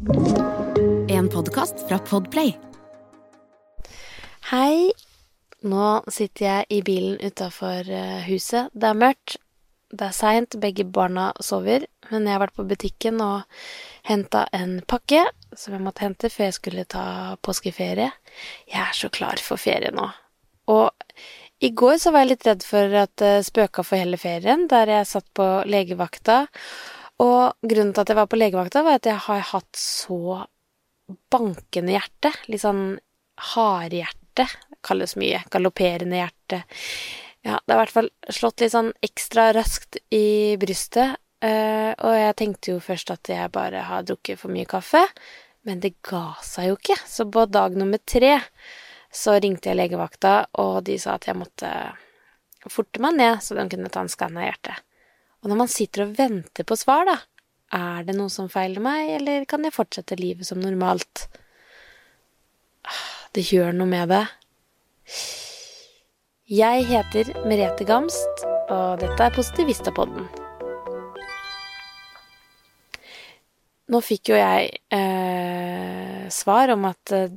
En podkast fra Podplay. Hei. Nå sitter jeg i bilen utafor huset. Det er mørkt. Det er seint, begge barna sover, men jeg har vært på butikken og henta en pakke som jeg måtte hente før jeg skulle ta påskeferie. Jeg er så klar for ferie nå. Og i går så var jeg litt redd for at det spøka for hele ferien, der jeg satt på legevakta. Og grunnen til at jeg var på legevakta, var at jeg har hatt så bankende hjerte. Litt sånn hardhjerte. Kalles mye. Galopperende hjerte. Ja, det har i hvert fall slått litt sånn ekstra raskt i brystet. eh, og jeg tenkte jo først at jeg bare har drukket for mye kaffe. Men det ga seg jo ikke. Så på dag nummer tre så ringte jeg legevakta, og de sa at jeg måtte forte meg ned, så de kunne ta en skann av hjertet. Og når man sitter og venter på svar, da, er det noe som feiler meg, eller kan jeg fortsette livet som normalt? Ah, Det gjør noe med det. Jeg heter Merete Gamst, og dette er Positivistapodden. Nå fikk jo jeg eh, svar om at eh,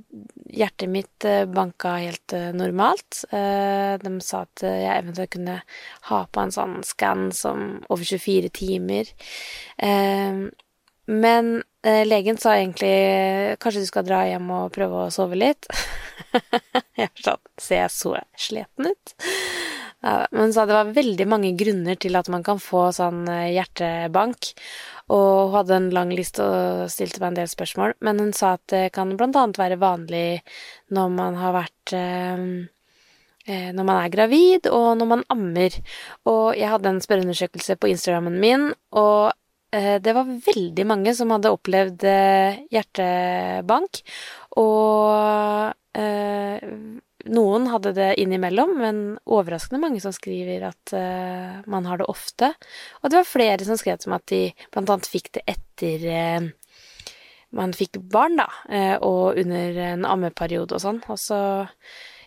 hjertet mitt eh, banka helt eh, normalt. Eh, de sa at jeg eventuelt kunne ha på en sånn skann som over 24 timer. Men legen sa egentlig kanskje du skal dra hjem og prøve å sove litt. jeg sånn Ser jeg så sliten ut? Ja, men hun sa det var veldig mange grunner til at man kan få sånn eh, hjertebank. Og hun hadde en lang liste og stilte meg en del spørsmål. Men hun sa at det kan annet være vanlig når man har vært eh, eh, når man er gravid, og når man ammer. Og jeg hadde en spørreundersøkelse på Instagrammen min, og det var veldig mange som hadde opplevd hjertebank. Og noen hadde det innimellom, men overraskende mange som skriver at uh, man har det ofte. Og det var flere som skrev som at de annet fikk det etter uh, man fikk barn, da, uh, og under en ammeperiode og sånn. Og så,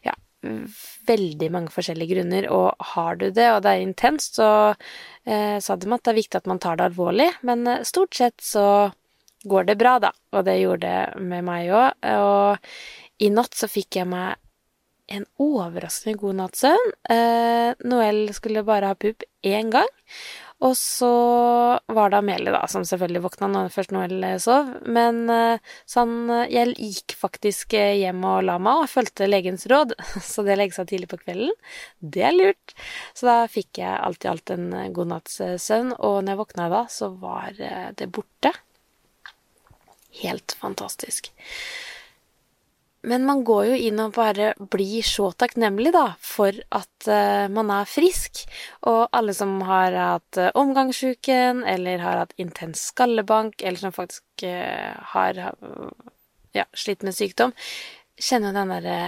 ja, veldig mange forskjellige grunner. Og har du det, og det er intenst, så sa de at det er viktig at man tar det alvorlig. Men stort sett så går det bra, da. Og det gjorde det med meg òg. I natt så fikk jeg meg en overraskende god natts søvn. Eh, Noel skulle bare ha pupp én gang. Og så var det Amelie, da, som selvfølgelig våkna når først Noel eh, sov. Men eh, sånn eh, Jeg gikk faktisk hjem og la meg, og fulgte legens råd. Så det å legge seg tidlig på kvelden, det er lurt. Så da fikk jeg alt i alt en god natts søvn. Og når jeg våkna da, så var det borte. Helt fantastisk. Men man går jo inn og bare blir så takknemlig, da, for at uh, man er frisk. Og alle som har hatt uh, omgangssjuken, eller har hatt intens skallebank, eller som faktisk uh, har ja, slitt med sykdom, kjenner jo den derre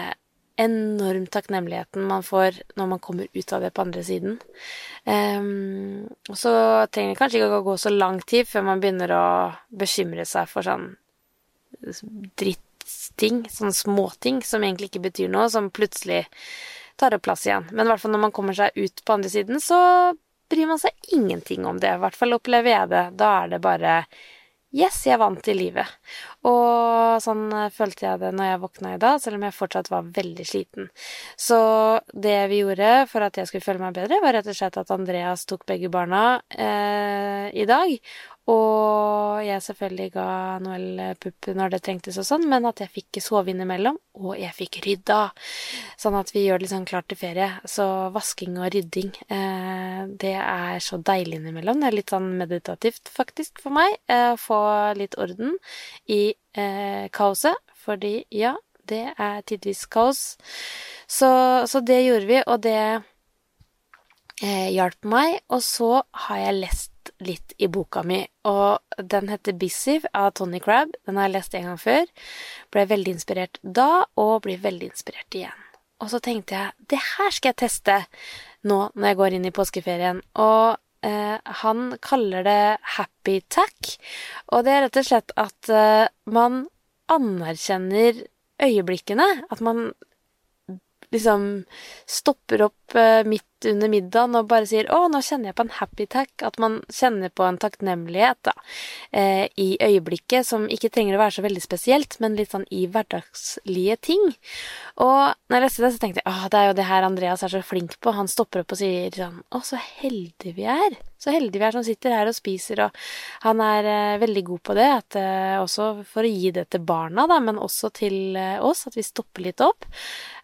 enorm takknemligheten man får når man kommer ut av det på andre siden. Um, og så trenger det kanskje ikke å gå så lang tid før man begynner å bekymre seg for sånn dritting, sånne småting som egentlig ikke betyr noe, som plutselig tar opp plass igjen. Men i hvert fall når man kommer seg ut på andre siden, så bryr man seg ingenting om det. I hvert fall opplever jeg det. Da er det bare Yes, jeg vant i livet. Og sånn eh, følte jeg det når jeg våkna i dag, selv om jeg fortsatt var veldig sliten. Så det vi gjorde for at jeg skulle føle meg bedre, var rett og slett at Andreas tok begge barna eh, i dag. Og jeg selvfølgelig ga Noel pupp når det trengtes og sånn, men at jeg fikk sove innimellom, og jeg fikk rydda. Sånn at vi gjør det litt sånn klart til ferie. Så vasking og rydding, eh, det er så deilig innimellom. Det er litt sånn meditativt, faktisk, for meg. Eh, få litt orden i eh, kaoset. Fordi, ja, det er tidvis kaos. Så, så det gjorde vi, og det eh, hjalp meg. Og så har jeg lest litt i boka mi, og den heter Busy av Tony Crab. Den har jeg lest en gang før. Ble veldig inspirert da, og blir veldig inspirert igjen. Og så tenkte jeg det her skal jeg teste nå når jeg går inn i påskeferien. Og eh, han kaller det happy tack, og det er rett og slett at eh, man anerkjenner øyeblikkene. At man liksom stopper opp eh, midt under middagen og bare sier 'Å, nå kjenner jeg på en happy tack'. At man kjenner på en takknemlighet da, eh, i øyeblikket, som ikke trenger å være så veldig spesielt, men litt sånn i hverdagslige ting. Og når jeg leste det, så tenkte jeg 'Å, det er jo det her Andreas er så flink på'. Han stopper opp og sier sånn 'Å, så heldige vi er'. Så heldige vi er som sitter her og spiser, og han er eh, veldig god på det. At, eh, også for å gi det til barna, da, men også til eh, oss, at vi stopper litt opp.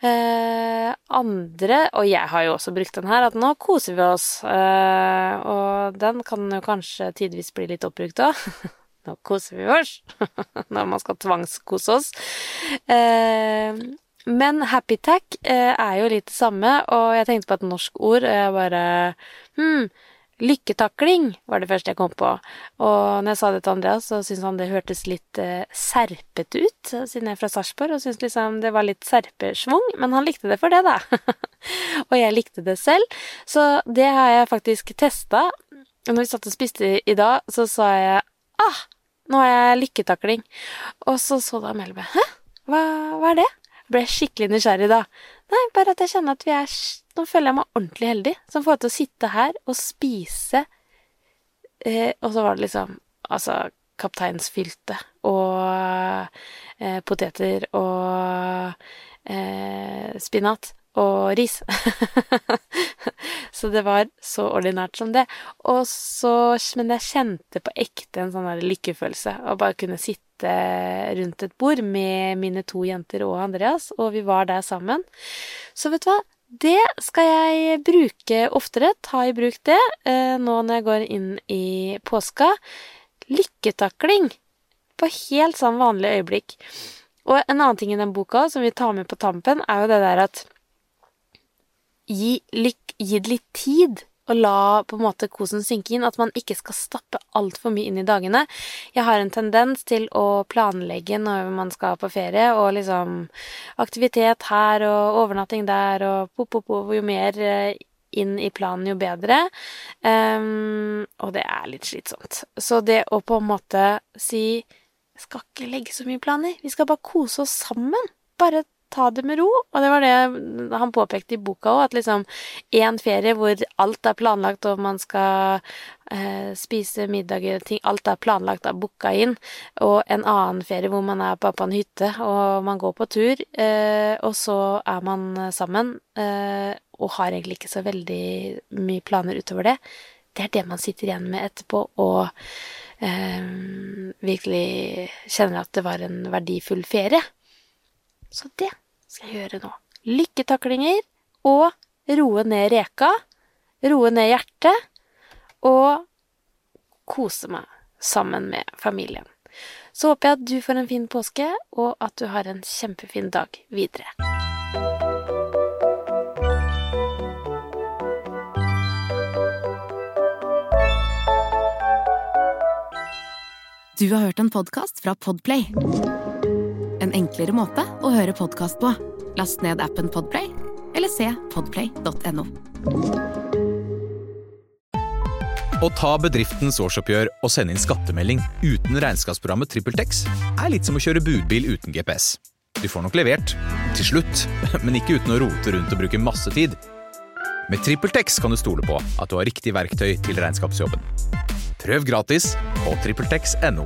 Eh, andre, og jeg har jo også brukt den her, at nå koser vi oss. Eh, og den kan jo kanskje tidvis bli litt oppbrukt òg. nå koser vi oss. Når man skal tvangskose oss. Eh, men happy tack er jo litt det samme, og jeg tenkte på et norsk ord, og jeg bare Hm, lykketakling var det første jeg kom på. Og når jeg sa det til Andreas, så syntes han det hørtes litt eh, serpete ut, siden jeg er fra Sarpsborg, og syntes liksom det var litt serpesvung, men han likte det for det, da. og jeg likte det selv, så det har jeg faktisk testa. Når vi satt og spiste i dag, så sa jeg ah, nå har jeg lykketakling. Og så så da Melbe, hæ, hva, hva er det? ble skikkelig nysgjerrig da. Nei, bare at jeg kjenner at vi er Nå føler jeg meg ordentlig heldig som får til å sitte her og spise eh, Og så var det liksom Altså kapteinsfylte og eh, poteter og eh, spinat og ris. så det var så ordinært som det. Og så, men jeg kjente på ekte en sånn lykkefølelse å bare kunne sitte rundt et bord med mine to jenter og Andreas, og vi var der sammen. Så vet du hva? Det skal jeg bruke oftere, ta i bruk det, eh, nå når jeg går inn i påska. Lykketakling på helt sånn vanlige øyeblikk. Og en annen ting i den boka som vi tar med på tampen, er jo det der at gi, gi det litt tid, og la på en måte kosen synke inn. At man ikke skal stappe altfor mye inn i dagene. Jeg har en tendens til å planlegge når man skal på ferie, og liksom aktivitet her og overnatting der og pop, pop, pop, jo mer eh, inn i planen, jo bedre. Um, og det er litt slitsomt. Så det å på en måte si skal ikke legge så mye planer, vi skal bare kose oss sammen. Bare ta det med ro. Og det var det han påpekte i boka òg, at liksom én ferie hvor alt er planlagt, og man skal eh, spise middager, ting, alt er planlagt og booka inn, og en annen ferie hvor man er på en hytte, og man går på tur, eh, og så er man sammen, eh, og har egentlig ikke så veldig mye planer utover det. Det er det man sitter igjen med etterpå, og eh, virkelig kjenner at det var en verdifull ferie. Så det skal jeg gjøre nå. Lykketaklinger og roe ned reka, roe ned hjertet og kose meg sammen med familien. Så håper jeg at du får en fin påske, og at du har en kjempefin dag videre. Du har hørt en podkast fra Podplay. En enklere måte å høre podkast på. Last ned appen Podplay, eller se podplay.no. Å ta bedriftens årsoppgjør og sende inn skattemelding uten regnskapsprogrammet TrippelTex er litt som å kjøre budbil uten GPS. Du får nok levert, til slutt, men ikke uten å rote rundt og bruke masse tid. Med TrippelTex kan du stole på at du har riktig verktøy til regnskapsjobben. Prøv gratis på TrippelTex.no.